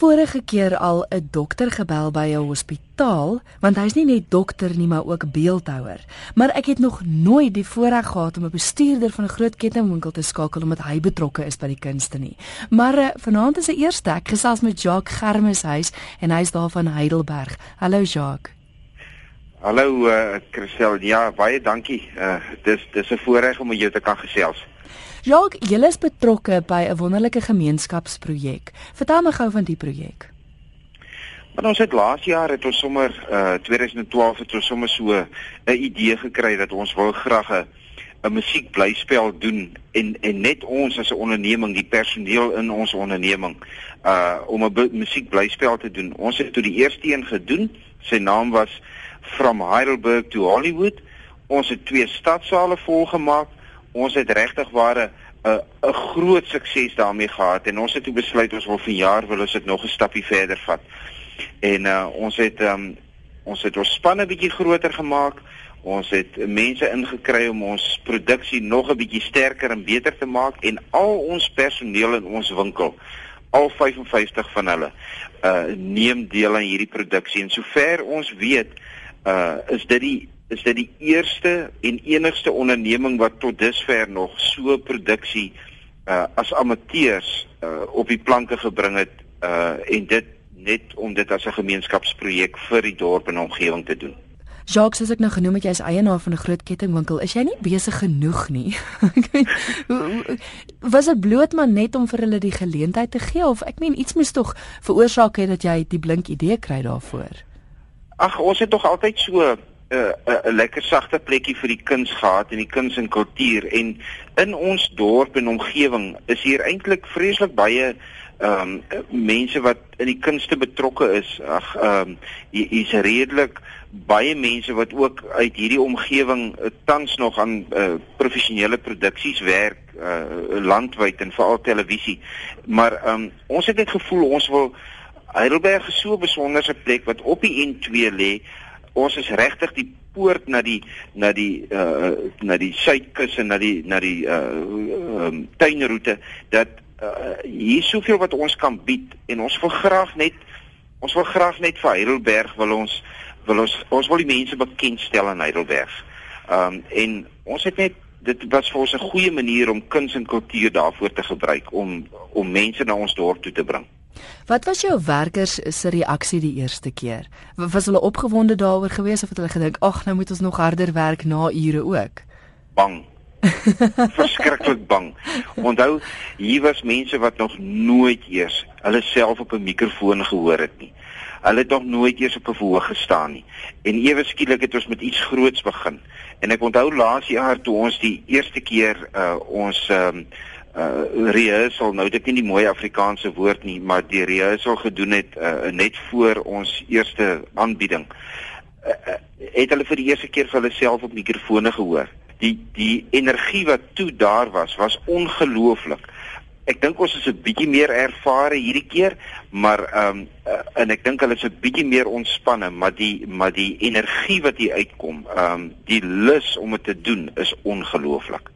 vorige keer al 'n dokter gebel by 'n hospitaal, want hy's nie net dokter nie, maar ook beeldhouer. Maar ek het nog nooit die voorreg gehad om 'n bestuurder van 'n groot kettingwinkel te skakel omdat hy betrokke is by die kunste nie. Maar uh, vanaand is 'n eerste ek gesels met Jacques Germeshuis en hy's daar van Heidelberg. Hallo Jacques. Hallo uh, Christel. Ja, baie dankie. Uh, dis dis 'n voorreg om met jou te kan gesels. Jacques, jy is betrokke by 'n wonderlike gemeenskapsprojek. Vertel my gou van die projek. Maar ons het laas jaar het ons sommer uh 2012 het ons sommer so 'n idee gekry dat ons wil graag 'n 'n musiekblyspel doen en en net ons as 'n onderneming, die personeel in ons onderneming uh om 'n musiekblyspel te doen. Ons het toe die eerste een gedoen. Sy naam was From Heidelberg to Hollywood. Ons het twee stadsale volgemaak ons het regtig ware 'n 'n groot sukses daarmee gehad en ons het toe besluit ons wil vir jaar wil ons dit nog 'n stappie verder vat. En uh ons het um ons het ons spanne bietjie groter gemaak. Ons het mense ingekry om ons produksie nog 'n bietjie sterker en beter te maak en al ons personeel in ons winkel al 55 van hulle uh neem deel aan hierdie produksie en sover ons weet uh is dit die is dit die eerste en enigste onderneming wat tot dusver nog so produksie uh as amateurs uh op die planke gebring het uh en dit net om dit as 'n gemeenskapsprojek vir die dorp en omgewing te doen. Jacques, soos ek nou genoem het, jy is eienaar van 'n groot kettingwinkel. Is jy nie besig genoeg nie? ek meen, was dit bloot maar net om vir hulle die geleentheid te gee of ek meen iets moes tog veroorsaak het dat jy die blink idee kry daarvoor? Ag, ons het tog altyd so 'n 'n lekker sagte plekkie vir die kuns gehad en die kuns en kultuur en in ons dorp en omgewing is hier eintlik vreeslik baie ehm um, mense wat in die kunste betrokke is. Ag ehm um, hier's redelik baie mense wat ook uit hierdie omgewing uh, tans nog aan uh, professionele produksies werk uh, landwyd en veral televisie. Maar ehm um, ons het net gevoel ons wil Heidelberg is so 'n besonderse plek wat op die N2 lê ons is regtig die poort na die na die uh na die suidkus en na die na die uh um, tuinroete dat uh, hier soveel wat ons kan bied en ons wil graag net ons wil graag net vir Heidelberg wil ons wil ons ons wil die mense bekendstel aan Heidelberg. Um en ons het net dit was vir ons 'n goeie manier om kuns en kultuur daarvoor te gebruik om om mense na ons dorp toe te bring. Wat was jou werkers se reaksie die eerste keer? Was hulle opgewonde daaroor geweest of het hulle gedink, "Ag, nou moet ons nog harder werk na ure ook"? Bang. Verskriklik bang. Onthou, hier was mense wat nog nooit eers hulle self op 'n mikrofoon gehoor het nie. Hulle het nog nooit eers op 'n verhoog gestaan nie. En ewe skielik het ons met iets groots begin. En ek onthou laas jaar toe ons die eerste keer uh ons um, uh rehearsal nou dit is nie die mooi Afrikaanse woord nie maar die rehearsal gedoen het uh, net voor ons eerste aanbieding. Uh, uh, het hulle vir die eerste keer vir hulle self op mikrofone gehoor? Die die energie wat toe daar was was ongelooflik. Ek dink ons is 'n bietjie meer ervare hierdie keer maar ehm um, uh, en ek dink hulle is 'n bietjie meer ontspanne maar die maar die energie wat hier uitkom ehm um, die lus om dit te doen is ongelooflik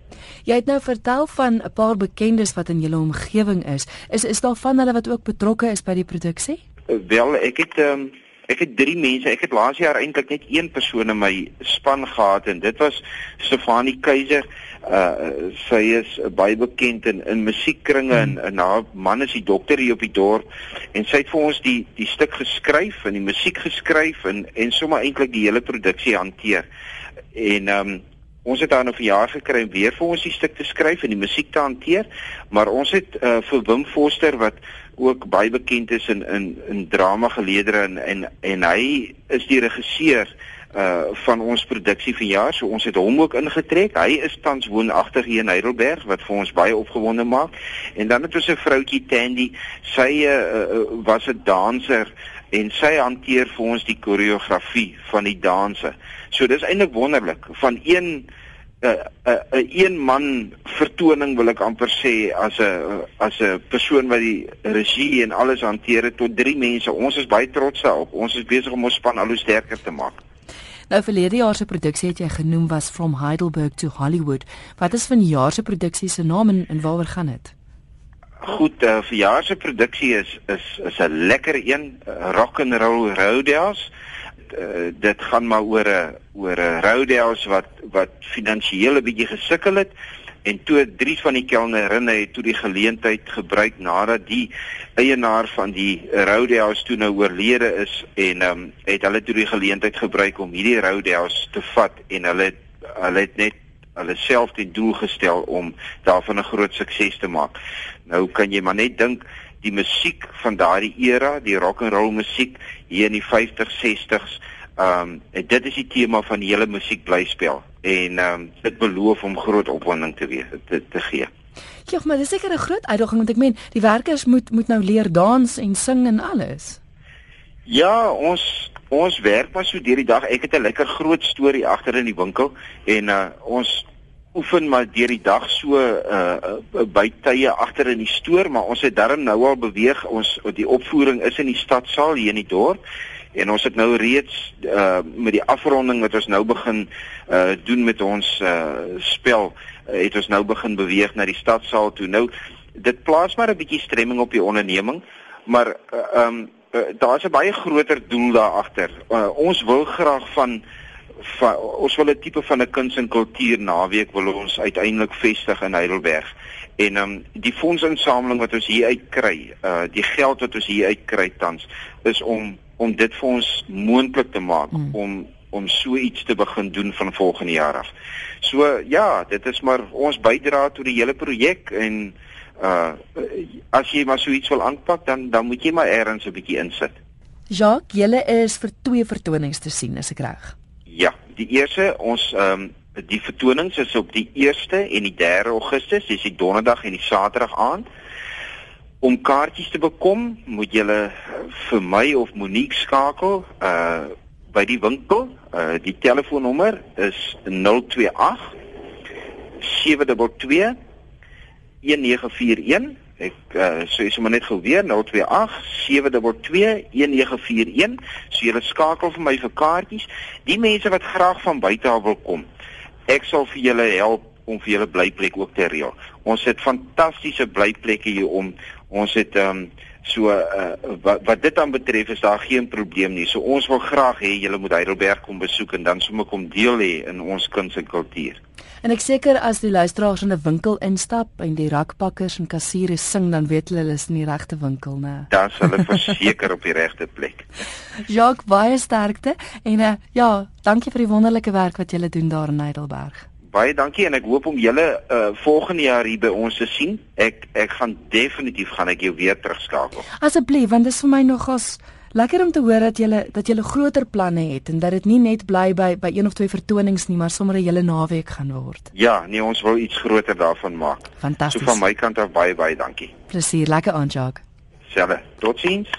Jy het nou vertel van 'n paar bekendes wat in julle omgewing is. Is is daar van hulle wat ook betrokke is by die produksie? Wel, ek het ehm um, ek het drie mense. Ek het laas jaar eintlik net een persoon in my span gehad en dit was Stefanie Keiser. Uh sy is baie bekend in in musiekkringe en, en haar man is die dokter hier op die dorp en sy het vir ons die die stuk geskryf en die musiek geskryf en en sommer eintlik die hele produksie hanteer. En ehm um, ons het daar nou vir jaar gekry om weer vir ons die stuk te skryf en die musiek te hanteer, maar ons het uh, vir Wim Foster wat ook baie bekend is in in in drama geleedere en en en hy is die regisseur uh van ons produksie vir jaar. So ons het hom ook ingetrek. Hy is tans woonagtig hier in Heidelberg wat vir ons baie opgewonde maak. En dan het ons 'n vroutjie Tandy. Sy uh, uh was 'n danser en sy hanteer vir ons die koreografie van die danse. So dis eintlik wonderlik van een 'n uh, 'n uh, 'n uh, een man vertoning wil ek amper sê as 'n as 'n persoon wat die regie en alles hanteer het tot drie mense. Ons is baie trots daarop. Ons is besig om ons span al hoe sterker te maak. Nou verlede jaar se produksie het jy genoem was From Heidelberg to Hollywood. Wat is van jaar se produksie se naam en, en waaroor gaan dit? Goed, uh, verjaar se produksie is is is 'n lekker een, rock and roll rodeos. Uh, dit gaan maar oor 'n oor 'n rodeos wat wat finansiëel 'n bietjie gesukkel het en toe drie van die kelnerinne het toe die geleentheid gebruik nadat die eienaar van die rodeos toe nou oorlede is en ehm um, het hulle toe die geleentheid gebruik om hierdie rodeos te vat en hulle hulle het net hulle self die doel gestel om daarvan 'n groot sukses te maak. Nou kan jy maar net dink die musiek van daardie era, die rock and roll musiek hier in die 50s, 60s, ehm um, dit is die tema van die hele musiekblyspel en ehm um, dit beloof om groot opwinding te wees te, te gee. Ja, maar dis seker 'n groot uitdaging want ek meen die werkers moet moet nou leer dans en sing en alles. Ja, ons ons werk maar so deur die dag. Ek het 'n lekker groot storie agter in die winkel en uh ons oefen maar deur die dag so uh, uh by tye agter in die stoor, maar ons het darm nou al beweeg. Ons die opvoering is in die stadsaal hier in die dorp en ons het nou reeds uh met die afronding wat ons nou begin uh doen met ons uh spel uh, het ons nou begin beweeg na die stadsaal toe. Nou dit plaas maar 'n bietjie stremming op die onderneming, maar uh, um uh, daar's 'n baie groter doel daar agter. Uh, ons wil graag van, van ons wil 'n tipe van 'n kuns en kultuur naweek wil ons uiteindelik vestig in Heidelberg. En ehm um, die fondsinsameling wat ons hier uitkry, uh die geld wat ons hier uitkry tans is om om dit vir ons moontlik te maak hmm. om om so iets te begin doen van volgende jaar af. So ja, dit is maar ons bydra tot die hele projek en uh as jy maar so iets wil aanpak dan dan moet jy maar eers 'n bietjie insit. Jacques, julle is vir twee vertonings te sien, is ek reg? Ja, die eerste ons ehm um, die vertonings is op die 1ste en die 3 Augustus, dis die donderdag en die saterdag aand. Om kaartjies te bekom, moet jy vir my of Monique skakel uh by die winkel. Uh die telefoonnommer is 028 722 1941. Ek uh, sê sommer net gou weer 028 722 1941. So jy skakel vir my vir kaartjies. Die mense wat graag van buite af wil kom. Ek sal vir julle help om vir julle blyplek ook te reël. Ons het fantastiese blyplekke hier om. Ons het ehm um, so uh, wat wat dit dan betref is daar geen probleem nie. So ons wil graag hê julle moet Heidelberg kom besoek en dan sommer kom deel hê in ons kuns en kultuur. En ek seker as die luisteraars in 'n winkel instap en die rakpakkers en kassiere sing dan weet hulle hulle is in die regte winkel, né? Dan sal hulle verseker op die regte plek. Jacques, baie sterkte en uh, ja, dankie vir die wonderlike werk wat julle doen daar in Heidelberg. Baie dankie en ek hoop om julle uh, volgende jaar hier by ons te sien. Ek ek gaan definitief gaan ek jou weer terugskakel. Asseblief, want dit is vir my nogals Lekker om te hoor dat jy dat jy groter planne het en dat dit nie net bly by by een of twee vertonings nie, maar sommer 'n hele naweek gaan word. Ja, nee, ons wil iets groter daarvan maak. Fantasties. So van my kant af baie baie dankie. Plesier, lekker aan, Jacques. Selfe. Totsiens.